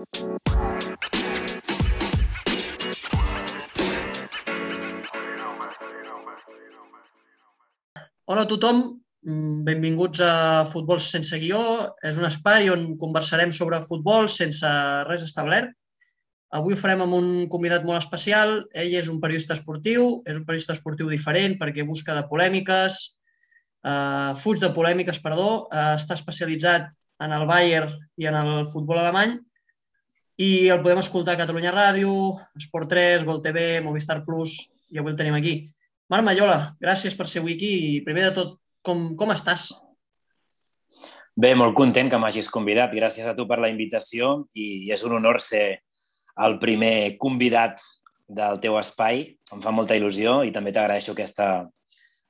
Hola a tothom, mm, benvinguts a Futbol sense guió. És un espai on conversarem sobre futbol sense res establert. Avui ho farem amb un convidat molt especial. Ell és un periodista esportiu, és un periodista esportiu diferent perquè busca de polèmiques, eh, fuig de polèmiques, perdó, eh, està especialitzat en el Bayern i en el futbol alemany i el podem escoltar a Catalunya Ràdio, Esport 3, Gol TV, Movistar Plus i avui el tenim aquí. Marc Mallola, gràcies per ser avui aquí i primer de tot, com, com estàs? Bé, molt content que m'hagis convidat. Gràcies a tu per la invitació i és un honor ser el primer convidat del teu espai. Em fa molta il·lusió i també t'agraeixo aquesta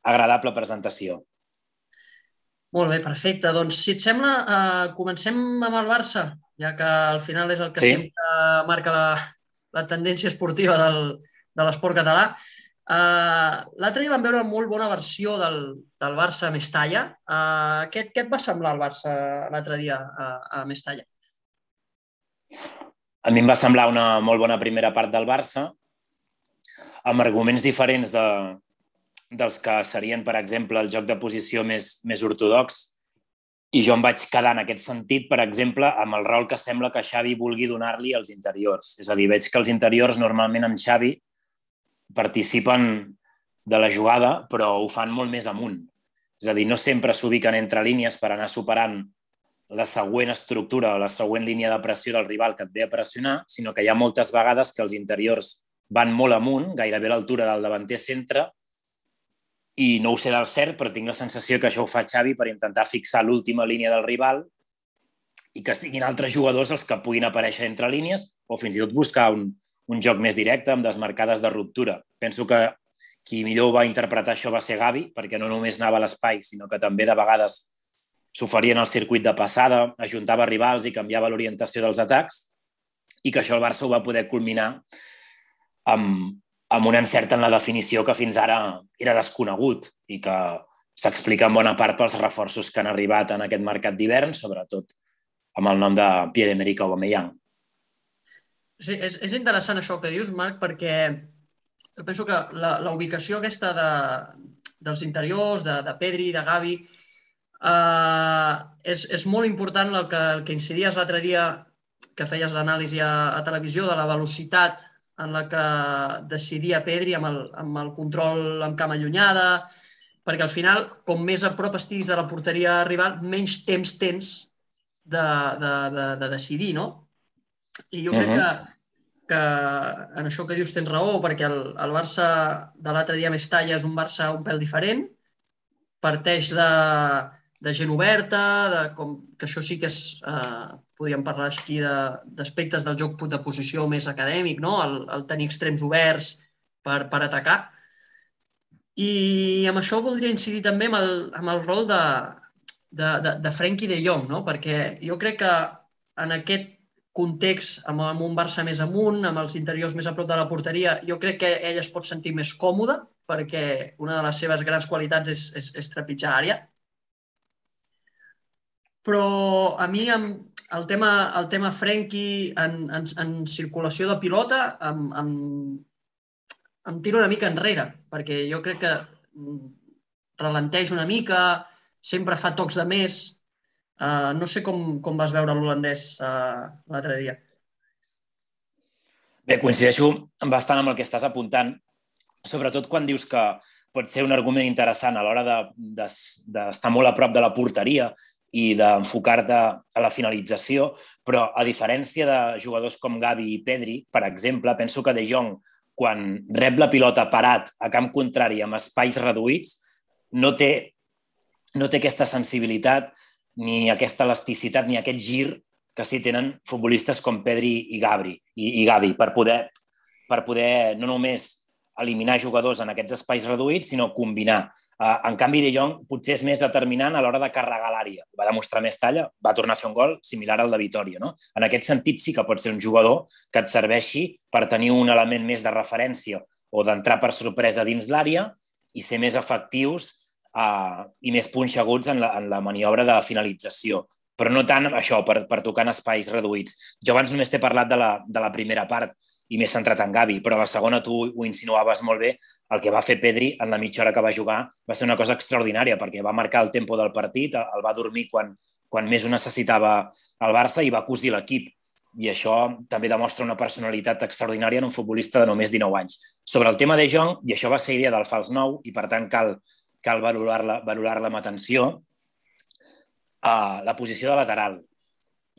agradable presentació. Molt bé, perfecte. Doncs, si et sembla, eh, comencem amb el Barça, ja que al final és el que sí. sempre marca la, la tendència esportiva del, de l'esport català. Uh, L'altre dia vam veure una molt bona versió del, del Barça a Mestalla. Uh, què, què et va semblar el Barça l'altre dia a, a Mestalla? A mi em va semblar una molt bona primera part del Barça, amb arguments diferents de, dels que serien, per exemple, el joc de posició més, més ortodox, i jo em vaig quedar en aquest sentit, per exemple, amb el rol que sembla que Xavi vulgui donar-li als interiors. És a dir, veig que els interiors normalment amb Xavi participen de la jugada, però ho fan molt més amunt. És a dir, no sempre s'ubiquen entre línies per anar superant la següent estructura o la següent línia de pressió del rival que et ve a pressionar, sinó que hi ha moltes vegades que els interiors van molt amunt, gairebé a l'altura del davanter centre, i no ho sé del cert, però tinc la sensació que això ho fa Xavi per intentar fixar l'última línia del rival i que siguin altres jugadors els que puguin aparèixer entre línies o fins i tot buscar un, un joc més directe, amb desmarcades de ruptura. Penso que qui millor va interpretar això va ser Gavi, perquè no només anava a l'espai, sinó que també de vegades s'oferien el circuit de passada, ajuntava rivals i canviava l'orientació dels atacs, i que això el Barça ho va poder culminar amb, amb un encert en la definició que fins ara era desconegut i que s'explica en bona part pels reforços que han arribat en aquest mercat d'hivern, sobretot amb el nom de Pierre-Emerick Aubameyang. Sí, és, és interessant això que dius, Marc, perquè penso que la, la ubicació aquesta de, dels interiors, de, de Pedri, de Gavi, eh, és, és molt important el que, el que incidies l'altre dia que feies l'anàlisi a, a televisió de la velocitat en la que decidia Pedri amb el, amb el control amb cama allunyada, perquè al final, com més a prop estiguis de la porteria rival, menys temps tens de, de, de, de decidir, no? I jo uh -huh. crec que, que en això que dius tens raó, perquè el, el Barça de l'altre dia més talla és un Barça un pèl diferent, parteix de, de gent oberta, de com, que això sí que és, eh, podríem parlar aquí d'aspectes de, del joc de posició més acadèmic, no? el, el tenir extrems oberts per, per atacar. I amb això voldria incidir també amb el, amb el rol de, de, de, de Frenkie de Jong, no? perquè jo crec que en aquest context, amb, amb un Barça més amunt, amb els interiors més a prop de la porteria, jo crec que ell es pot sentir més còmode perquè una de les seves grans qualitats és, és, és trepitjar àrea. Però a mi el tema, el tema Frenkie en, en, en circulació de pilota em, em, em tiro una mica enrere, perquè jo crec que ralenteix una mica, sempre fa tocs de més, Uh, no sé com, com vas veure l'holandès uh, l'altre dia. Bé, coincideixo bastant amb el que estàs apuntant, sobretot quan dius que pot ser un argument interessant a l'hora d'estar de, de, molt a prop de la porteria i d'enfocar-te a la finalització, però a diferència de jugadors com Gavi i Pedri, per exemple, penso que De Jong, quan rep la pilota parat a camp contrari amb espais reduïts, no té, no té aquesta sensibilitat ni aquesta elasticitat ni aquest gir que sí tenen futbolistes com Pedri i Gabri i, i Gavi per poder, per poder no només eliminar jugadors en aquests espais reduïts, sinó combinar. Uh, en canvi, De Jong potser és més determinant a l'hora de carregar l'àrea. Va demostrar més talla, va tornar a fer un gol similar al de Vitoria. No? En aquest sentit sí que pot ser un jugador que et serveixi per tenir un element més de referència o d'entrar per sorpresa dins l'àrea i ser més efectius uh, i més punxeguts en la, en la maniobra de finalització. però no tant això, per, per tocar en espais reduïts. Jo abans només t'he parlat de la, de la primera part i m'he centrat en Gavi, però la segona tu ho insinuaves molt bé, el que va fer Pedri en la mitja hora que va jugar va ser una cosa extraordinària, perquè va marcar el tempo del partit, el va dormir quan, quan més ho necessitava el Barça i va cosir l'equip i això també demostra una personalitat extraordinària en un futbolista de només 19 anys. Sobre el tema de Jong, i això va ser idea del fals nou, i per tant cal, cal valorar-la valorar, amb atenció, uh, la posició de lateral.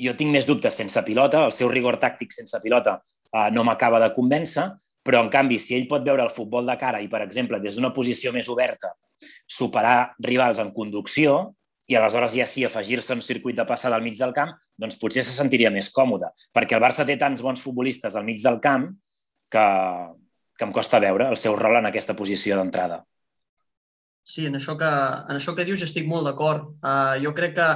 Jo tinc més dubtes sense pilota, el seu rigor tàctic sense pilota uh, no m'acaba de convèncer, però en canvi, si ell pot veure el futbol de cara i, per exemple, des d'una posició més oberta, superar rivals en conducció, i aleshores ja sí afegir-se un circuit de passada al mig del camp, doncs potser se sentiria més còmode, perquè el Barça té tants bons futbolistes al mig del camp que, que em costa veure el seu rol en aquesta posició d'entrada. Sí, en això que, en això que dius estic molt d'acord. Uh, jo crec que,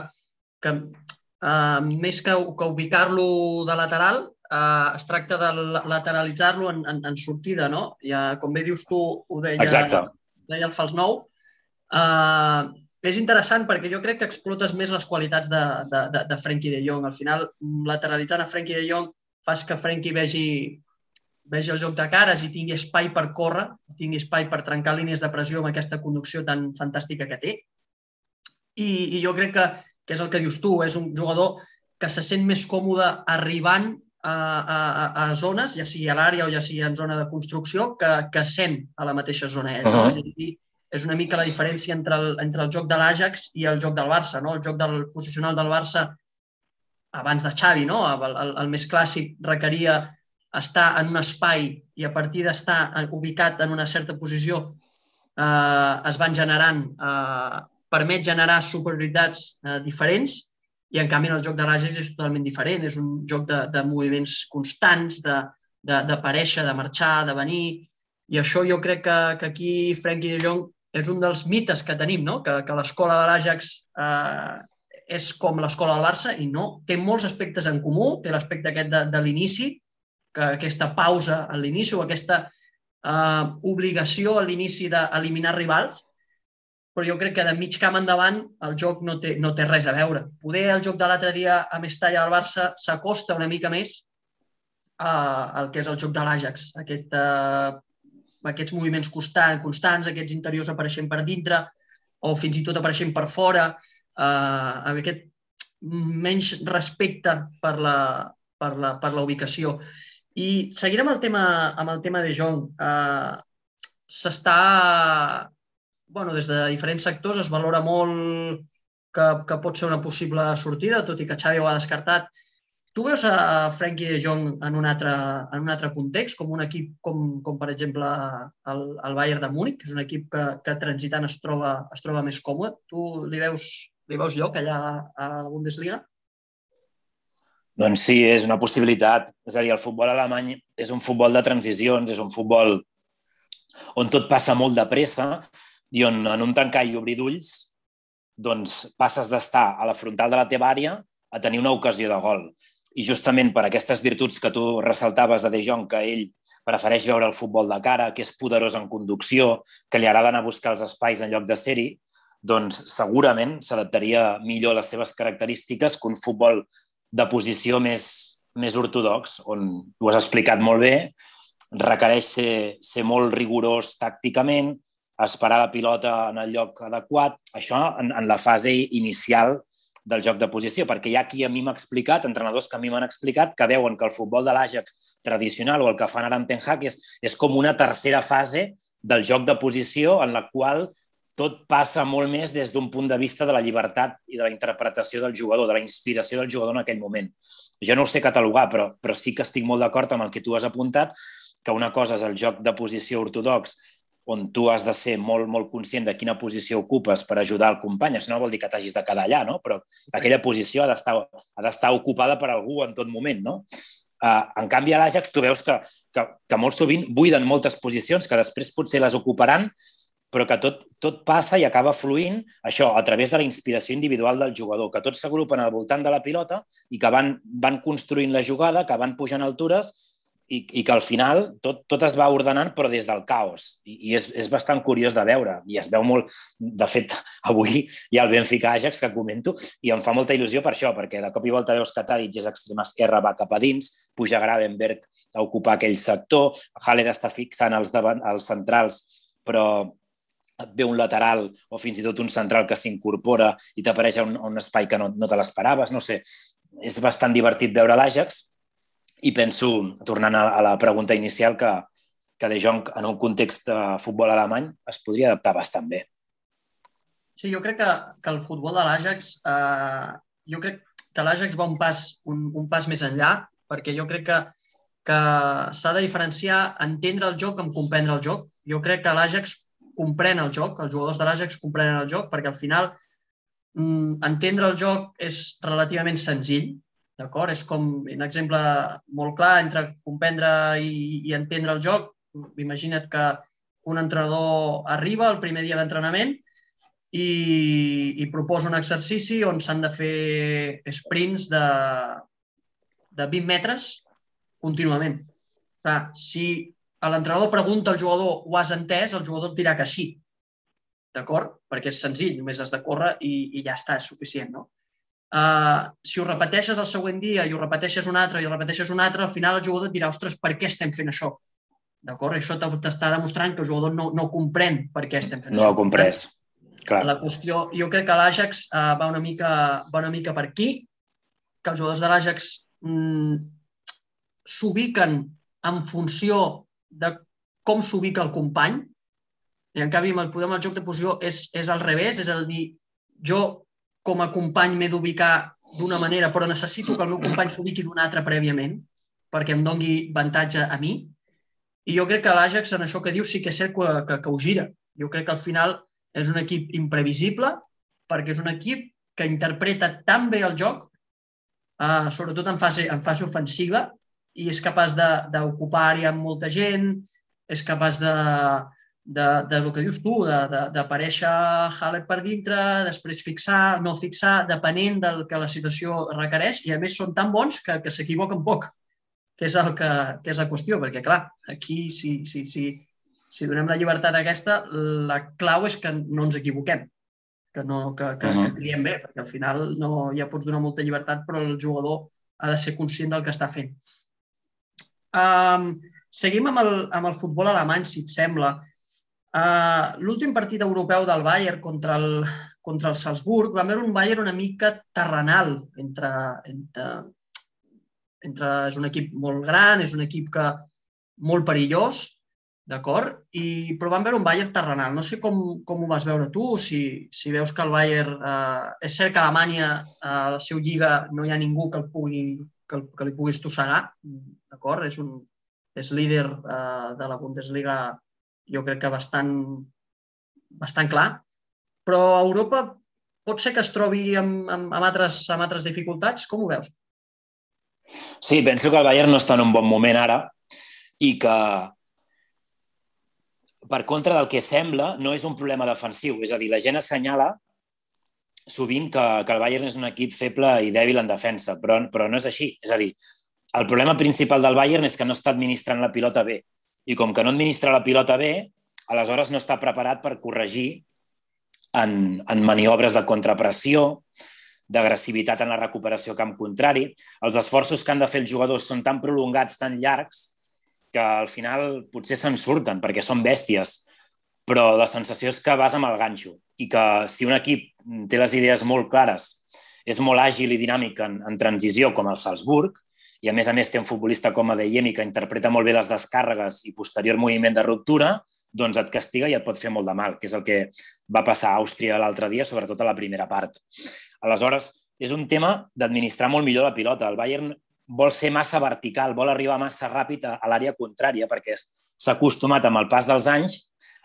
que uh, més que, que ubicar-lo de lateral, uh, es tracta de lateralitzar-lo en, en, en sortida, no? Ja, com bé dius tu, ho deia, Exacte. deia el fals nou. Uh, és interessant perquè jo crec que explotes més les qualitats de, de, de, de Frenkie de Jong. Al final, lateralitzant a Frenkie de Jong fas que Frenkie vegi, vegi el joc de cares i tingui espai per córrer, tingui espai per trencar línies de pressió amb aquesta conducció tan fantàstica que té. I, i jo crec que, que és el que dius tu, és un jugador que se sent més còmode arribant a, a, a zones, ja sigui a l'àrea o ja sigui en zona de construcció, que, que sent a la mateixa zona. Eh? Uh -huh. I, és una mica la diferència entre el, entre el joc de l'Ajax i el joc del Barça. No? El joc del posicional del Barça abans de Xavi, no? el, el, el més clàssic requeria estar en un espai i a partir d'estar ubicat en una certa posició eh, es van generant, eh, permet generar superioritats eh, diferents i en canvi en el joc de l'Ajax és totalment diferent. És un joc de, de moviments constants, de, de, de de marxar, de venir, i això jo crec que, que aquí Frenkie de Jong és un dels mites que tenim, no? que, que l'escola de l'Àjax eh, és com l'escola del Barça i no, té molts aspectes en comú, té l'aspecte aquest de, de l'inici, que aquesta pausa a l'inici o aquesta eh, obligació a l'inici d'eliminar rivals, però jo crec que de mig camp endavant el joc no té, no té res a veure. Poder el joc de l'altre dia a Mestalla al Barça s'acosta una mica més al que és el joc de l'Àjax, aquesta aquests moviments constants, constants, aquests interiors apareixent per dintre o fins i tot apareixent per fora, eh, aquest menys respecte per la, per la, per la ubicació. I seguint amb el tema, amb el tema de Jong, eh, s'està, bueno, des de diferents sectors es valora molt que, que pot ser una possible sortida, tot i que Xavi ho ha descartat, Tu veus a Frenkie de Jong en un altre, en un altre context, com un equip com, com per exemple el, el Bayern de Múnich, que és un equip que, que transitant es troba, es troba més còmode. Tu li veus, li veus lloc allà a la Bundesliga? Doncs sí, és una possibilitat. És a dir, el futbol alemany és un futbol de transicions, és un futbol on tot passa molt de pressa i on en un tancar i obrir d'ulls doncs passes d'estar a la frontal de la teva àrea a tenir una ocasió de gol. I justament per aquestes virtuts que tu ressaltaves de De Jong, que ell prefereix veure el futbol de cara, que és poderós en conducció, que li agrada anar a buscar els espais en lloc de ser-hi, doncs segurament s'adaptaria millor a les seves característiques que un futbol de posició més, més ortodox, on ho has explicat molt bé, requereix ser, ser molt rigorós tàcticament, esperar la pilota en el lloc adequat. Això en, en la fase inicial del joc de posició, perquè hi ha qui a mi m'ha explicat, entrenadors que a mi m'han explicat, que veuen que el futbol de l'Àgex tradicional o el que fan ara amb Ten Hag és, és com una tercera fase del joc de posició en la qual tot passa molt més des d'un punt de vista de la llibertat i de la interpretació del jugador, de la inspiració del jugador en aquell moment. Jo no ho sé catalogar, però, però sí que estic molt d'acord amb el que tu has apuntat, que una cosa és el joc de posició ortodox on tu has de ser molt, molt conscient de quina posició ocupes per ajudar el company. Això no vol dir que t'hagis de quedar allà, no? però aquella posició ha d'estar ocupada per algú en tot moment. No? Uh, en canvi, a l'Àjax tu veus que, que, que molt sovint buiden moltes posicions que després potser les ocuparan, però que tot, tot passa i acaba fluint, això, a través de la inspiració individual del jugador, que tots s'agrupen al voltant de la pilota i que van, van construint la jugada, que van pujant altures i, i que al final tot, tot es va ordenant però des del caos. I, i és, és bastant curiós de veure i es veu molt, de fet avui hi ha el Benfica Ajax que comento i em fa molta il·lusió per això, perquè de cop i volta veus que Tadic és extrema esquerra, va cap a dins puja Gravenberg a ocupar aquell sector Haller està fixant els, davant, els centrals però ve un lateral o fins i tot un central que s'incorpora i t'apareix a un, a un espai que no, no te l'esperaves, no sé, és bastant divertit veure l'Àjax i penso, tornant a, la pregunta inicial, que, que De Jong en un context de futbol alemany es podria adaptar bastant bé. Sí, jo crec que, que el futbol de l'Àjax, eh, jo crec que l'Àjax va un pas, un, un pas més enllà, perquè jo crec que, que s'ha de diferenciar entendre el joc amb comprendre el joc. Jo crec que l'Àjax comprèn el joc, els jugadors de l'Àjax comprenen el joc, perquè al final mm, entendre el joc és relativament senzill, d'acord? És com un exemple molt clar entre comprendre i, i entendre el joc. Imagina't que un entrenador arriba el primer dia d'entrenament i, i proposa un exercici on s'han de fer sprints de, de 20 metres contínuament. Clar, si l'entrenador pregunta al jugador ho has entès, el jugador et dirà que sí. D'acord? Perquè és senzill, només has de córrer i, i ja està, és suficient, no? Uh, si ho repeteixes el següent dia i ho repeteixes un altre i ho repeteixes un altre, al final el jugador et dirà, ostres, per què estem fent això? D'acord? Això t'està demostrant que el jugador no, no comprèn per què estem fent no això. No ho comprès. Clar. La qüestió, jo crec que l'Àjax uh, va, una mica, va una mica per aquí, que els jugadors de l'Àjax mm, s'ubiquen en funció de com s'ubica el company, i en canvi amb el poder amb el joc de posició és, és al revés, és a dir, jo com a company m'he d'ubicar d'una manera, però necessito que el meu company s'ubiqui d'una altra prèviament perquè em dongui avantatge a mi. I jo crec que l'Àjax, en això que diu, sí que és cert que, que, que ho gira. Jo crec que al final és un equip imprevisible perquè és un equip que interpreta tan bé el joc, eh, sobretot en fase, en fase ofensiva, i és capaç d'ocupar àrea amb molta gent, és capaç de, de, de lo que dius tu, d'aparèixer Haller per dintre, després fixar, no fixar, depenent del que la situació requereix, i a més són tan bons que, que s'equivoquen poc, que és, el que, que és la qüestió, perquè clar, aquí si, si, si, si donem la llibertat aquesta, la clau és que no ens equivoquem, que, no, que, que, uh -huh. que triem bé, perquè al final no, ja pots donar molta llibertat, però el jugador ha de ser conscient del que està fent. Um, seguim amb el, amb el futbol alemany, si et sembla. Uh, L'últim partit europeu del Bayern contra el, contra el Salzburg va haver un Bayern una mica terrenal entre, entre, entre... És un equip molt gran, és un equip que molt perillós, d'acord? I, però van veure un Bayern terrenal. No sé com, com ho vas veure tu, si, si veus que el Bayern... Eh, és cert que a Alemanya, a la seva lliga, no hi ha ningú que el pugui, que, que li puguis tossegar, d'acord? És, un, és líder eh, de la Bundesliga, jo crec que bastant, bastant clar, però a Europa pot ser que es trobi amb, amb, amb, altres, amb altres dificultats. Com ho veus? Sí, penso que el Bayern no està en un bon moment ara i que per contra del que sembla, no és un problema defensiu. És a dir, la gent assenyala sovint que, que el Bayern és un equip feble i dèbil en defensa, però, però no és així. És a dir, el problema principal del Bayern és que no està administrant la pilota bé. I com que no administra la pilota bé, aleshores no està preparat per corregir en, en maniobres de contrapressió, d'agressivitat en la recuperació camp contrari. Els esforços que han de fer els jugadors són tan prolongats, tan llargs, que al final potser se'n surten perquè són bèsties, però la sensació és que vas amb el ganxo i que si un equip té les idees molt clares, és molt àgil i dinàmic en, en transició com el Salzburg, i a més a més té un futbolista com Adeyemi que interpreta molt bé les descàrregues i posterior moviment de ruptura, doncs et castiga i et pot fer molt de mal, que és el que va passar a Àustria l'altre dia, sobretot a la primera part. Aleshores, és un tema d'administrar molt millor la pilota. El Bayern vol ser massa vertical, vol arribar massa ràpid a, a l'àrea contrària, perquè s'ha acostumat amb el pas dels anys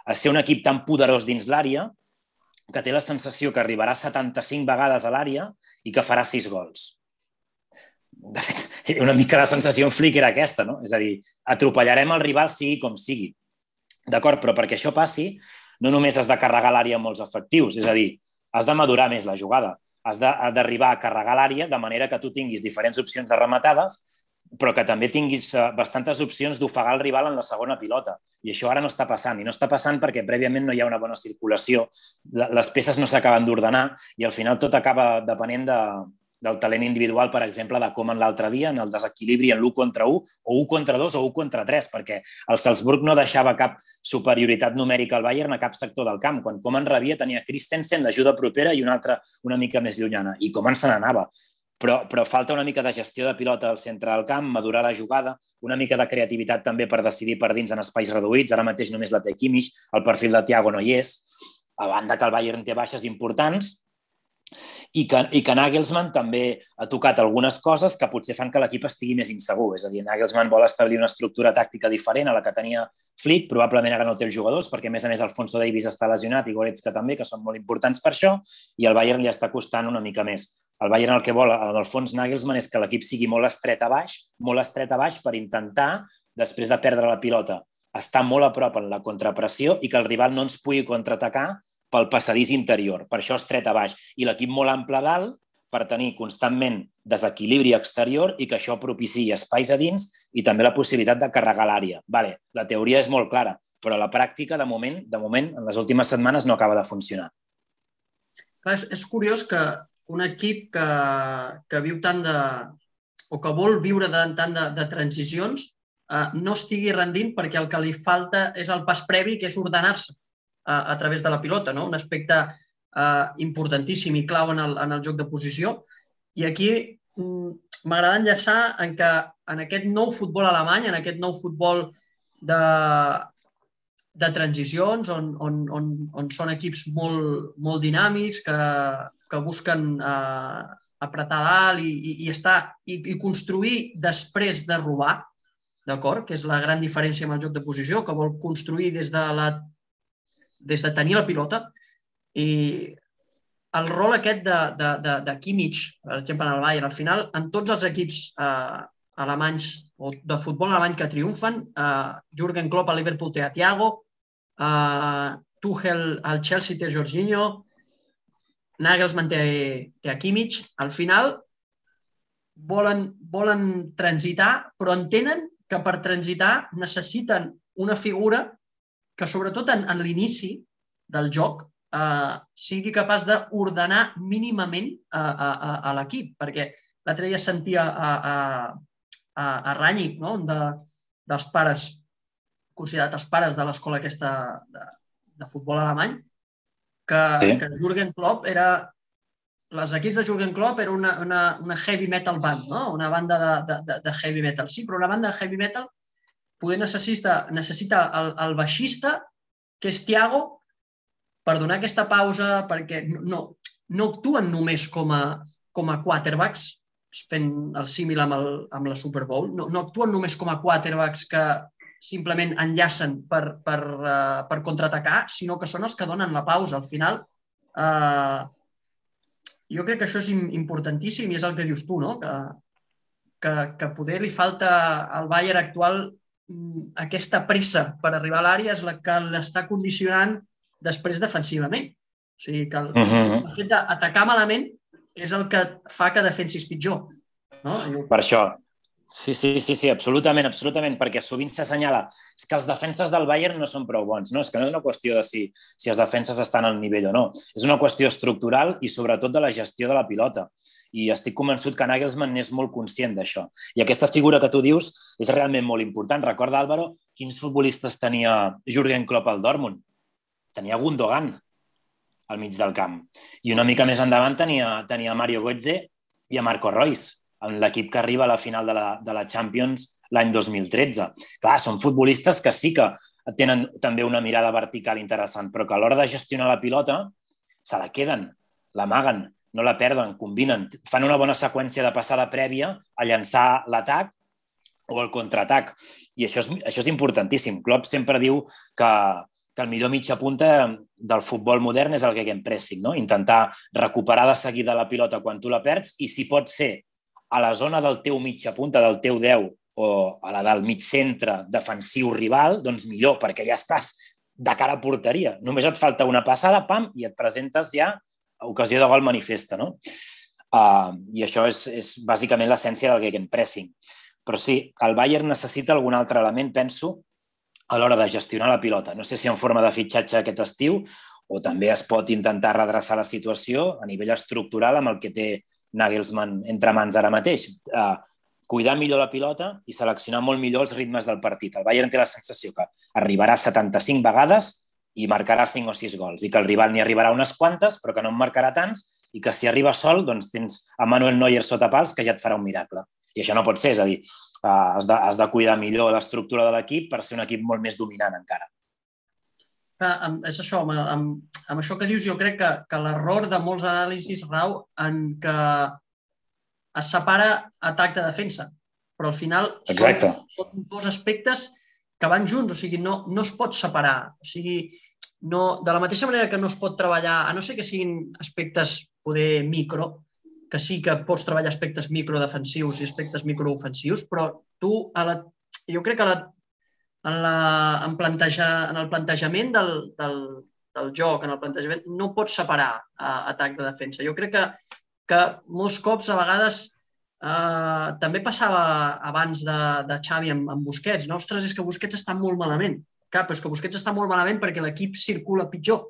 a ser un equip tan poderós dins l'àrea que té la sensació que arribarà 75 vegades a l'àrea i que farà 6 gols. De fet, una mica la sensació en flic era aquesta, no? És a dir, atropellarem el rival sigui com sigui. D'acord, però perquè això passi, no només has de carregar l'àrea amb molts efectius, és a dir, has de madurar més la jugada, has d'arribar a carregar l'àrea de manera que tu tinguis diferents opcions de rematades, però que també tinguis eh, bastantes opcions d'ofegar el rival en la segona pilota. I això ara no està passant. I no està passant perquè prèviament no hi ha una bona circulació, les peces no s'acaben d'ordenar i al final tot acaba depenent de, del talent individual, per exemple, de com en l'altre dia, en el desequilibri en l'1 contra 1, o 1 contra 2 o 1 contra 3, perquè el Salzburg no deixava cap superioritat numèrica al Bayern a cap sector del camp. Quan Coman rebia tenia Christensen, l'ajuda propera i una altra una mica més llunyana. I Coman se n'anava però, però falta una mica de gestió de pilota al centre del camp, madurar la jugada, una mica de creativitat també per decidir per dins en espais reduïts. Ara mateix només la té Kimmich, el perfil de Thiago no hi és, a banda que el Bayern té baixes importants, i que, i que Nagelsmann també ha tocat algunes coses que potser fan que l'equip estigui més insegur. És a dir, Nagelsmann vol establir una estructura tàctica diferent a la que tenia Flick, probablement ara no té els jugadors, perquè a més a més Alfonso Davis està lesionat i Goretzka també, que són molt importants per això, i el Bayern li està costant una mica més. El Bayern el que vol, en el fons, Nagelsmann, és que l'equip sigui molt estret a baix, molt estret a baix per intentar, després de perdre la pilota, estar molt a prop en la contrapressió i que el rival no ens pugui contraatacar pel passadís interior. Per això estret a baix. I l'equip molt ample dalt per tenir constantment desequilibri exterior i que això propiciï espais a dins i també la possibilitat de carregar l'àrea. Vale, la teoria és molt clara, però la pràctica, de moment, de moment, en les últimes setmanes no acaba de funcionar. Clar, és, és curiós que un equip que, que viu tant de... o que vol viure de, tant de, de transicions eh, no estigui rendint perquè el que li falta és el pas previ, que és ordenar-se a, través de la pilota, no? un aspecte eh, importantíssim i clau en el, en el joc de posició. I aquí mm, m'agrada enllaçar en que en aquest nou futbol alemany, en aquest nou futbol de, de transicions, on, on, on, on són equips molt, molt dinàmics, que, que busquen eh, apretar dalt i, i, i, estar, i, i construir després de robar, d'acord? que és la gran diferència amb el joc de posició, que vol construir des de la des de tenir la pilota i el rol aquest de, de, de, de Kimmich, per exemple, en el Bayern, al final, en tots els equips eh, alemanys o de futbol alemany que triomfen, eh, Jürgen Klopp al Liverpool té a Thiago, eh, Tuchel al Chelsea té Jorginho, Nagelsmann té, té a Kimmich. Al final, volen, volen transitar, però entenen que per transitar necessiten una figura que sobretot en, en l'inici del joc eh, sigui capaç d'ordenar mínimament a, a, a, a l'equip, perquè l'altre dia sentia a, a, a, a Ranyik, no? un de, dels pares, considerat els pares de l'escola aquesta de, de futbol alemany, que, sí. que Jürgen Klopp era les equips de Jürgen Klopp era una, una, una heavy metal band, no? una banda de, de, de heavy metal. Sí, però una banda de heavy metal poder necessita, necessita el, el baixista, que és Tiago, per donar aquesta pausa, perquè no, no actuen només com a, com a quarterbacks, fent el símil amb, el, amb la Super Bowl, no, no actuen només com a quarterbacks que simplement enllacen per, per, uh, per contraatacar, sinó que són els que donen la pausa. Al final, uh, jo crec que això és importantíssim i és el que dius tu, no? que, que, que poder li falta al Bayern actual aquesta pressa per arribar a l'àrea és la que l'està condicionant després defensivament. O sigui que el, uh -huh. el fet d'atacar malament és el que fa que defensis pitjor. No? Per això, Sí, sí, sí, sí, absolutament, absolutament, perquè sovint s'assenyala és que els defenses del Bayern no són prou bons. No, és que no és una qüestió de si, si els defenses estan al nivell o no. És una qüestió estructural i sobretot de la gestió de la pilota. I estic convençut que Nagelsmann és molt conscient d'això. I aquesta figura que tu dius és realment molt important. Recorda, Álvaro, quins futbolistes tenia Jürgen Klopp al Dortmund? Tenia Gundogan al mig del camp. I una mica més endavant tenia, tenia Mario Götze i a Marco Reus en l'equip que arriba a la final de la, de la Champions l'any 2013. Clar, són futbolistes que sí que tenen també una mirada vertical interessant, però que a l'hora de gestionar la pilota se la queden, l'amaguen, no la perden, combinen, fan una bona seqüència de passada prèvia a llançar l'atac o el contraatac. I això és, això és importantíssim. Klopp sempre diu que, que el millor mitja punta del futbol modern és el que pressing, no? intentar recuperar de seguida la pilota quan tu la perds i si pot ser a la zona del teu mitja punta, del teu 10, o a la del mig centre defensiu rival, doncs millor, perquè ja estàs de cara a porteria. Només et falta una passada, pam, i et presentes ja ocasió de gol manifesta, no? Uh, I això és, és bàsicament l'essència del gegenpressing. Però sí, el Bayern necessita algun altre element, penso, a l'hora de gestionar la pilota. No sé si en forma de fitxatge aquest estiu o també es pot intentar redreçar la situació a nivell estructural amb el que té Nagelsmann entre mans ara mateix. Uh, cuidar millor la pilota i seleccionar molt millor els ritmes del partit. El Bayern té la sensació que arribarà 75 vegades i marcarà 5 o 6 gols i que el rival n'hi arribarà unes quantes però que no en marcarà tants i que si arriba sol doncs tens a Manuel Neuer sota pals que ja et farà un miracle. I això no pot ser, és a dir, uh, has, de, has de cuidar millor l'estructura de l'equip per ser un equip molt més dominant encara. Clar, amb, és això, amb, amb, amb això que dius, jo crec que, que l'error de molts anàlisis rau en que es separa atac de defensa, però al final Exacte. són, són dos aspectes que van junts, o sigui, no, no es pot separar. O sigui, no, de la mateixa manera que no es pot treballar, a no ser que siguin aspectes poder micro, que sí que pots treballar aspectes microdefensius i aspectes microofensius, però tu, a la, jo crec que a la, en, la, en, planteja, en el plantejament del, del, del joc, en el plantejament, no pots separar uh, atac de defensa. Jo crec que, que molts cops, a vegades, uh, també passava abans de, de Xavi amb, amb Busquets. No? Ostres, és que Busquets està molt malament. Clar, però és que Busquets està molt malament perquè l'equip circula pitjor,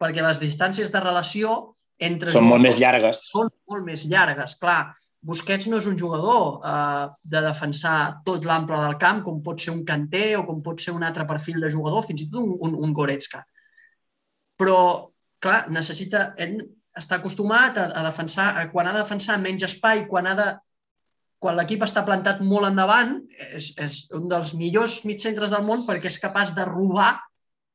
perquè les distàncies de relació entre són molt més llargues. Són molt més llargues, clar. Busquets no és un jugador eh, de defensar tot l'ample del camp, com pot ser un Kanté o com pot ser un altre perfil de jugador, fins i tot un, un, un Goretzka. Però, clar, necessita... Ell està acostumat a, a defensar, a, quan ha de defensar menys espai, quan ha de quan l'equip està plantat molt endavant, és, és un dels millors mitcentres del món perquè és capaç de robar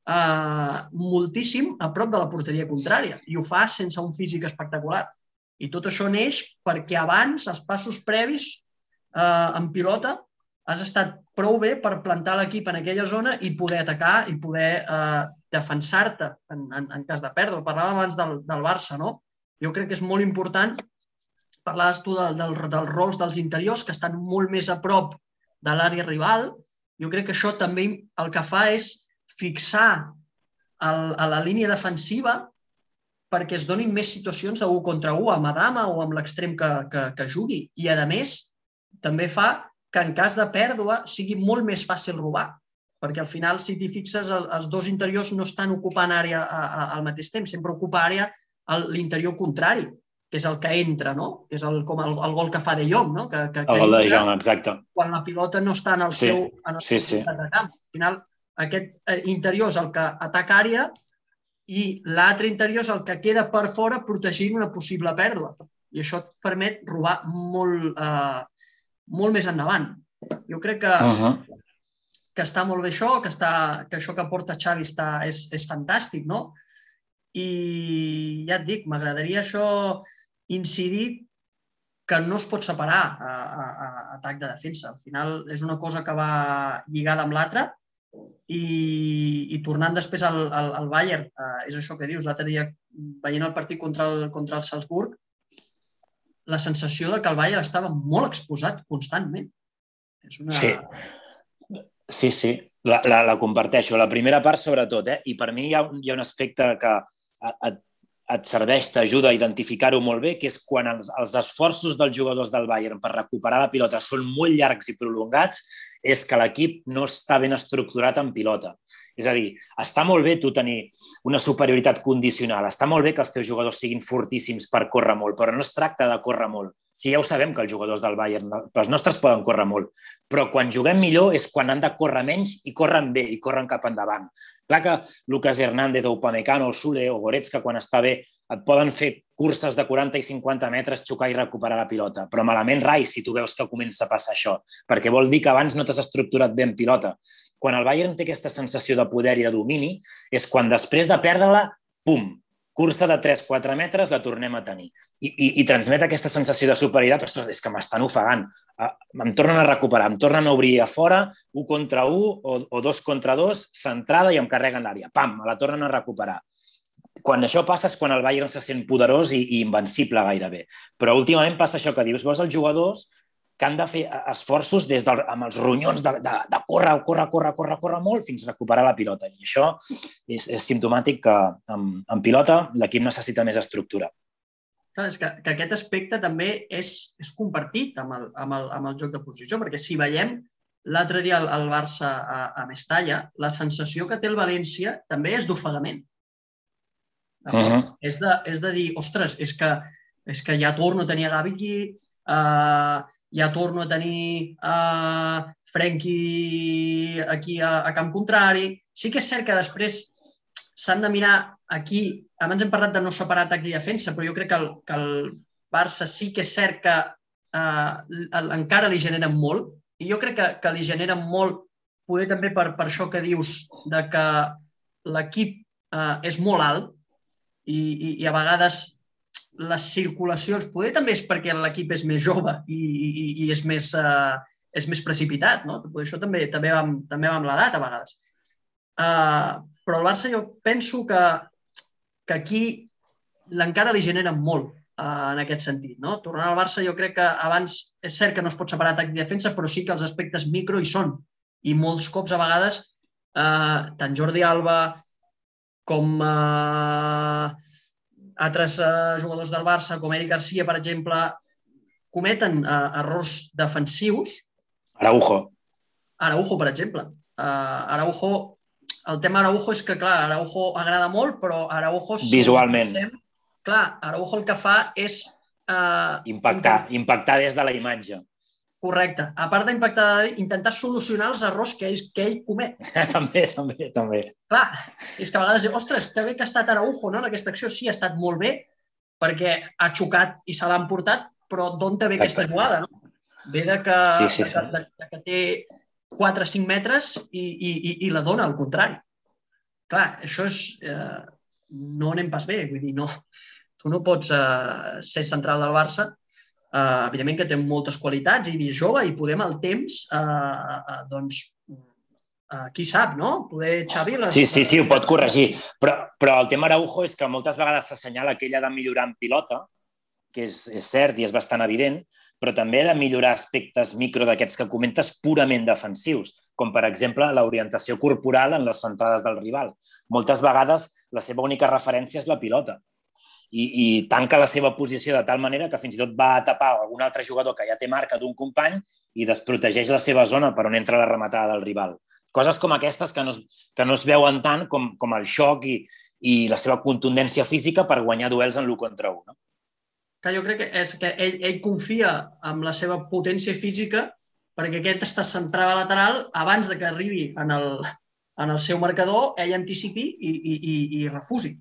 eh, moltíssim a prop de la porteria contrària i ho fa sense un físic espectacular. I tot això neix perquè abans, els passos previs eh, en pilota, has estat prou bé per plantar l'equip en aquella zona i poder atacar i poder eh, defensar-te en, en, en cas de perdre. Parlàvem abans del, del Barça, no? Jo crec que és molt important, parlaves tu del, del, dels rols dels interiors, que estan molt més a prop de l'àrea rival. Jo crec que això també el que fa és fixar el, a la línia defensiva perquè es donin més situacions de 1 contra 1 amb Adama o amb l'extrem que, que, que jugui. I, a més, també fa que en cas de pèrdua sigui molt més fàcil robar, perquè al final, si t'hi fixes, el, els dos interiors no estan ocupant àrea a, a, al mateix temps, sempre ocupa àrea l'interior contrari, que és el que entra, no? Que és el, com el, el gol que fa de Jong, no? Que, que, el gol de Jong, exacte. Quan la pilota no està en el sí, seu, en el sí, sí. de camp. Al final, aquest eh, interior és el que ataca àrea i l'altre interior és el que queda per fora protegint una possible pèrdua. I això et permet robar molt, eh, molt més endavant. Jo crec que, Uh -huh. que està molt bé això, que, està, que això que porta Xavi està, és, és fantàstic, no? I ja et dic, m'agradaria això incidir que no es pot separar a, a, a atac de defensa. Al final és una cosa que va lligada amb l'altra i, i tornant després al, al, al Bayern, eh, és això que dius, l'altre dia veient el partit contra el, contra el Salzburg, la sensació de que el Bayern estava molt exposat constantment. És una... Sí. Sí, sí, la, la, la comparteixo. La primera part, sobretot, eh? i per mi hi ha, hi ha un aspecte que et, et serveix, t'ajuda a identificar-ho molt bé, que és quan els, els esforços dels jugadors del Bayern per recuperar la pilota són molt llargs i prolongats, és que l'equip no està ben estructurat en pilota. És a dir, està molt bé tu tenir una superioritat condicional, està molt bé que els teus jugadors siguin fortíssims per córrer molt, però no es tracta de córrer molt. Sí, ja ho sabem que els jugadors del Bayern, els nostres poden córrer molt, però quan juguem millor és quan han de córrer menys i corren bé i corren cap endavant. Clar que Lucas Hernández o Upamecano o Sule o Goretzka, quan està bé, et poden fer curses de 40 i 50 metres, xocar i recuperar la pilota. Però malament rai si tu veus que comença a passar això, perquè vol dir que abans no t'has estructurat bé en pilota. Quan el Bayern té aquesta sensació de poder i de domini, és quan després de perdre-la, pum, cursa de 3-4 metres la tornem a tenir. I, i, i transmet aquesta sensació de superioritat, ostres, és que m'estan ofegant. Em tornen a recuperar, em tornen a obrir a fora, un contra un o, o dos contra dos, centrada i em carreguen l'àrea. Pam, me la tornen a recuperar. Quan això passa és quan el Bayern se sent poderós i, i invencible gairebé. Però últimament passa això que dius, veus els jugadors que han de fer esforços des del, amb els ronyons de, de, de córrer, córrer, córrer, córrer, córrer molt fins a recuperar la pilota. I això és, és simptomàtic que en, en pilota l'equip necessita més estructura. Clar, és que, que aquest aspecte també és, és compartit amb el, amb, el, amb el joc de posició, perquè si veiem l'altre dia el, el Barça a, a Mestalla, la sensació que té el València també és d'ofegament. Uh -huh. és, de, és de dir, ostres, és que, és que ja torno a tenir a Gavi aquí, uh, ja torno a tenir uh, Frenkie aquí a, a camp contrari. Sí que és cert que després s'han de mirar aquí, abans hem parlat de no separar atac i defensa, però jo crec que el, que el Barça sí que és cert que eh, encara li generen molt, i jo crec que, que li generen molt, poder també per, per això que dius de que l'equip eh, és molt alt i, i, i a vegades les circulacions, poder també és perquè l'equip és més jove i, i, i és més, eh, és més precipitat, no? Això també també va, amb, també va amb l'edat a vegades. Uh, però el Barça jo penso que, que aquí encara li genera molt uh, en aquest sentit. No? Tornant al Barça, jo crec que abans és cert que no es pot separar atac i defensa, però sí que els aspectes micro hi són. I molts cops, a vegades, uh, tant Jordi Alba com uh, altres uh, jugadors del Barça, com Eric Garcia, per exemple, cometen uh, errors defensius. Araujo. Araujo, per exemple. Uh, Araujo el tema Araujo és que, clar, Araujo agrada molt, però Araujo... Si Visualment. Pensem, clar, Araujo el que fa és... Eh, impactar, impactar des de la imatge. Correcte. A part d'impactar, intentar solucionar els errors que ell, que ell comet. també, també, també. Clar, és que a vegades, ostres, que bé que ha estat Araujo no? en aquesta acció. Sí, ha estat molt bé, perquè ha xocat i se l'ha emportat, però d'on te ve Exacte. aquesta jugada? No? Ve de que, sí, sí, sí. De, de, de que té 4 o 5 metres i, i, i, i la dona al contrari. Clar, això és... Eh, no anem pas bé, vull dir, no. Tu no pots eh, ser central del Barça, eh, evidentment que té moltes qualitats i és jove i podem al temps, eh, eh, doncs, eh, qui sap, no? Poder Xavi... Les, sí, sí, sí, ho pot corregir. Però, però el tema Araujo és que moltes vegades s'assenyala que ell ha de millorar en pilota, que és, és cert i és bastant evident, però també de millorar aspectes micro d'aquests que comentes purament defensius, com per exemple l'orientació corporal en les centrades del rival. Moltes vegades la seva única referència és la pilota i, i tanca la seva posició de tal manera que fins i tot va a tapar algun altre jugador que ja té marca d'un company i desprotegeix la seva zona per on entra la rematada del rival. Coses com aquestes que no es, que no es veuen tant com, com el xoc i, i la seva contundència física per guanyar duels en l'1 contra 1. No? que jo crec que és que ell, ell confia en la seva potència física perquè aquest està centrat a lateral abans de que arribi en el, en el seu marcador, ell anticipi i, i, i, i refusi.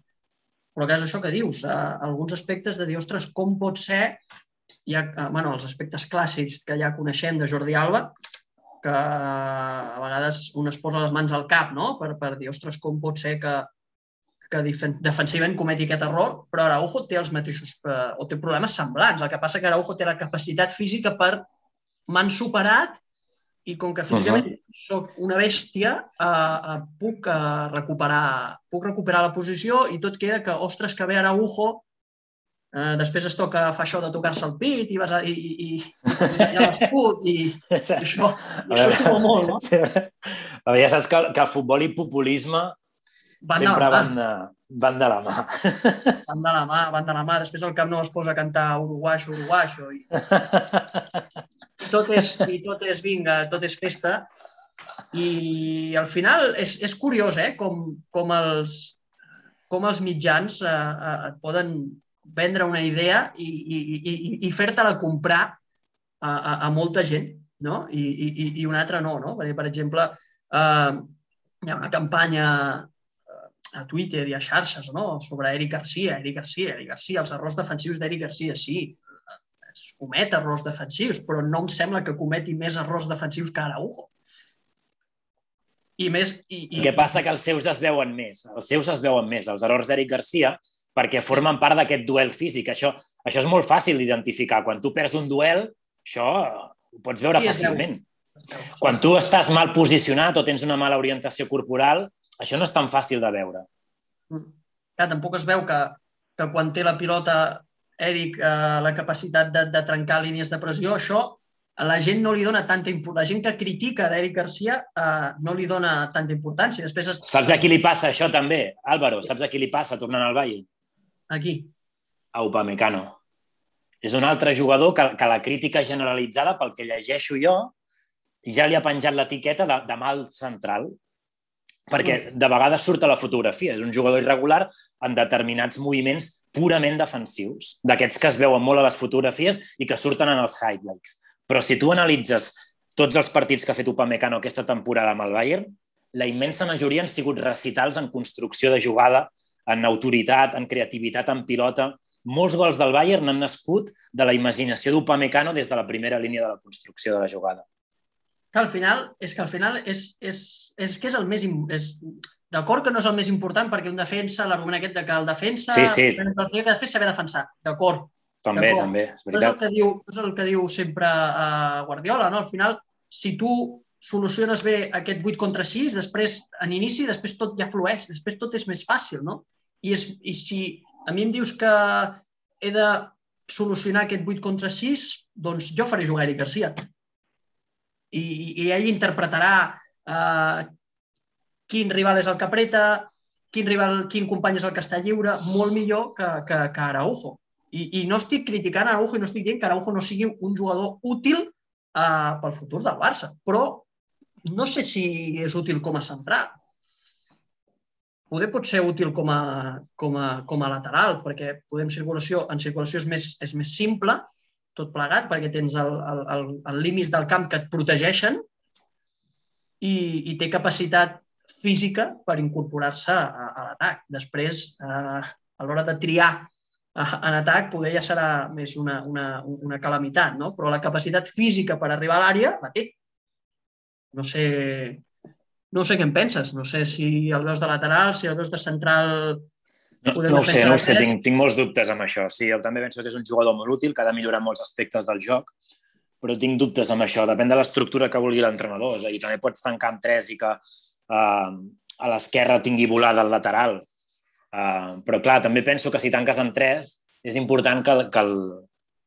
Però que és això que dius, eh, alguns aspectes de dir, ostres, com pot ser, ja, eh, bueno, els aspectes clàssics que ja coneixem de Jordi Alba, que a vegades un es posa les mans al cap no? per, per dir, ostres, com pot ser que, que defensivament cometi aquest error, però Araujo té els mateixos, eh, o té problemes semblants. El que passa que Araujo té la capacitat física per m'han superat i com que físicament uh -huh. Soc una bèstia, eh, eh, puc, eh, recuperar, puc recuperar la posició i tot queda que, ostres, que ve Araujo, eh, després es toca fa això de tocar-se el pit i vas a, i, i, i, i l'escut i, i això, i això suma molt, no? Sí. Ja saps que, que el futbol i populisme van sempre de van, de, van de la mà. Van de la mà, van de la mà. Després el Camp Nou es posa a cantar uruguaixo, uruguaixo. I... I tot és, i tot és vinga, tot és festa. I al final és, és curiós, eh? Com, com, els, com els mitjans eh, eh, et poden vendre una idea i, i, i, i fer-te-la comprar a, a, a molta gent, no? I, i, i una altra no, no? Perquè, per exemple, eh, hi ha una campanya a Twitter i a xarxes no? sobre Eric Garcia, Eric Garcia, Eric Garcia, els errors defensius d'Eric Garcia, sí, es comet errors defensius, però no em sembla que cometi més errors defensius que Araujo. I més... I, i... El que passa que els seus es veuen més, els seus es veuen més, els errors d'Eric Garcia, perquè formen part d'aquest duel físic. Això, això és molt fàcil d'identificar. Quan tu perds un duel, això ho pots veure sí, fàcilment. Quan tu estàs mal posicionat o tens una mala orientació corporal, això no és tan fàcil de veure. Mm. Clar, tampoc es veu que, que quan té la pilota Eric eh, la capacitat de, de trencar línies de pressió, això la gent no li dona tanta importància. La gent que critica d'Eric Garcia eh, no li dona tanta importància. Després es... Saps a qui li passa això també, Álvaro? Saps a qui li passa tornant al Valle? A qui? A Upamecano. és un altre jugador que, que la crítica generalitzada, pel que llegeixo jo, ja li ha penjat l'etiqueta de, de mal central, perquè de vegades surt a la fotografia. És un jugador irregular en determinats moviments purament defensius, d'aquests que es veuen molt a les fotografies i que surten en els highlights. Però si tu analitzes tots els partits que ha fet Upamecano aquesta temporada amb el Bayern, la immensa majoria han sigut recitals en construcció de jugada, en autoritat, en creativitat, en pilota. Molts gols del Bayern han nascut de la imaginació d'Upamecano des de la primera línia de la construcció de la jugada que al final, és que al final és, és, és que és el més... És, D'acord que no és el més important perquè un defensa, l'argument aquest de que el defensa sí, sí. el que ha de fer és saber defensar. D'acord. També, també, és veritat. és el que diu, és el que diu sempre uh, Guardiola, no? Al final, si tu soluciones bé aquest 8 contra 6, després, en inici, després tot ja flueix, després tot és més fàcil, no? I, és, i si a mi em dius que he de solucionar aquest 8 contra 6, doncs jo faré jugar Eric Garcia i, i ell interpretarà eh, quin rival és el que apreta, quin, rival, quin company és el que està lliure, molt millor que, que, que Araujo. I, I no estic criticant Araujo i no estic dient que Araujo no sigui un jugador útil eh, pel futur del Barça, però no sé si és útil com a central. Poder pot ser útil com a, com a, com a lateral, perquè podem circulació, en circulació és més, és més simple, tot plegat, perquè tens el, el, el, el límit del camp que et protegeixen i, i té capacitat física per incorporar-se a, a l'atac. Després, eh, a l'hora de triar en atac, poder ja serà més una, una, una calamitat, no? però la capacitat física per arribar a l'àrea la té. No sé, no sé què en penses, no sé si el veus de lateral, si el veus de central no, no ho sé, no ho sé, tinc, tinc molts dubtes amb això. Sí, jo també penso que és un jugador molt útil, que ha de millorar molts aspectes del joc, però tinc dubtes amb això. Depèn de l'estructura que vulgui l'entrenador. És a dir, també pots tancar amb tres i que uh, a l'esquerra tingui volada el lateral. Uh, però, clar, també penso que si tanques amb tres és important que, que, el,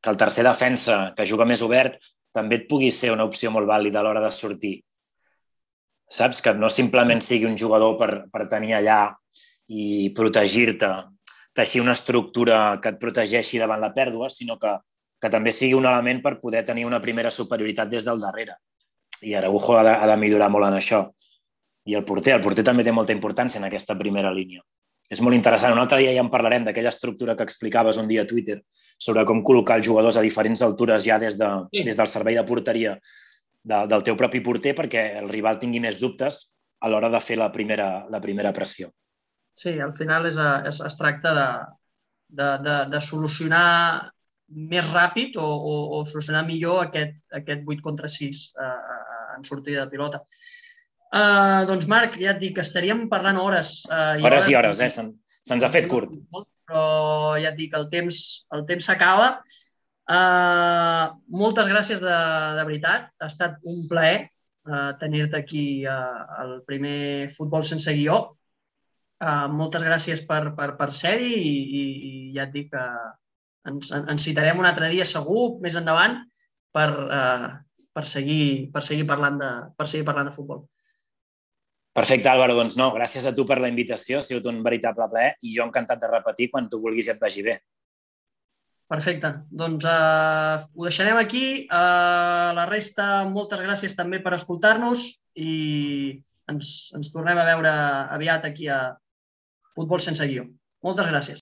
que el tercer defensa, que juga més obert, també et pugui ser una opció molt vàlida a l'hora de sortir. Saps? Que no simplement sigui un jugador per, per tenir allà i protegir-te, teixir una estructura que et protegeixi davant la pèrdua, sinó que, que també sigui un element per poder tenir una primera superioritat des del darrere. I Araujo ha de, ha de millorar molt en això. I el porter, el porter també té molta importància en aquesta primera línia. És molt interessant. Un altre dia ja en parlarem d'aquella estructura que explicaves un dia a Twitter sobre com col·locar els jugadors a diferents altures ja des, de, sí. des del servei de porteria de, del teu propi porter perquè el rival tingui més dubtes a l'hora de fer la primera, la primera pressió. Sí, al final és, és, es tracta de, de, de, de solucionar més ràpid o, o, o solucionar millor aquest, aquest 8 contra 6 eh, eh, en sortida de pilota. Uh, doncs, Marc, ja et dic, estaríem parlant hores. Uh, i hores, hores i hores, eh? Se'ns se ha fet curt. Però ja et dic, el temps el temps s'acaba. Uh, moltes gràcies de, de veritat. Ha estat un plaer uh, tenir-te aquí uh, al primer Futbol sense guió. Uh, moltes gràcies per, per, per ser-hi i, i, i ja et dic que ens, ens citarem un altre dia segur, més endavant, per, uh, per, seguir, per, seguir parlant de, per seguir parlant de futbol. Perfecte, Álvaro. Doncs no, gràcies a tu per la invitació. Ha sigut un veritable plaer i jo encantat de repetir quan tu vulguis i et vagi bé. Perfecte. Doncs uh, ho deixarem aquí. Uh, la resta, moltes gràcies també per escoltar-nos i ens, ens tornem a veure aviat aquí a, Futbol sense guió. Moltes gràcies.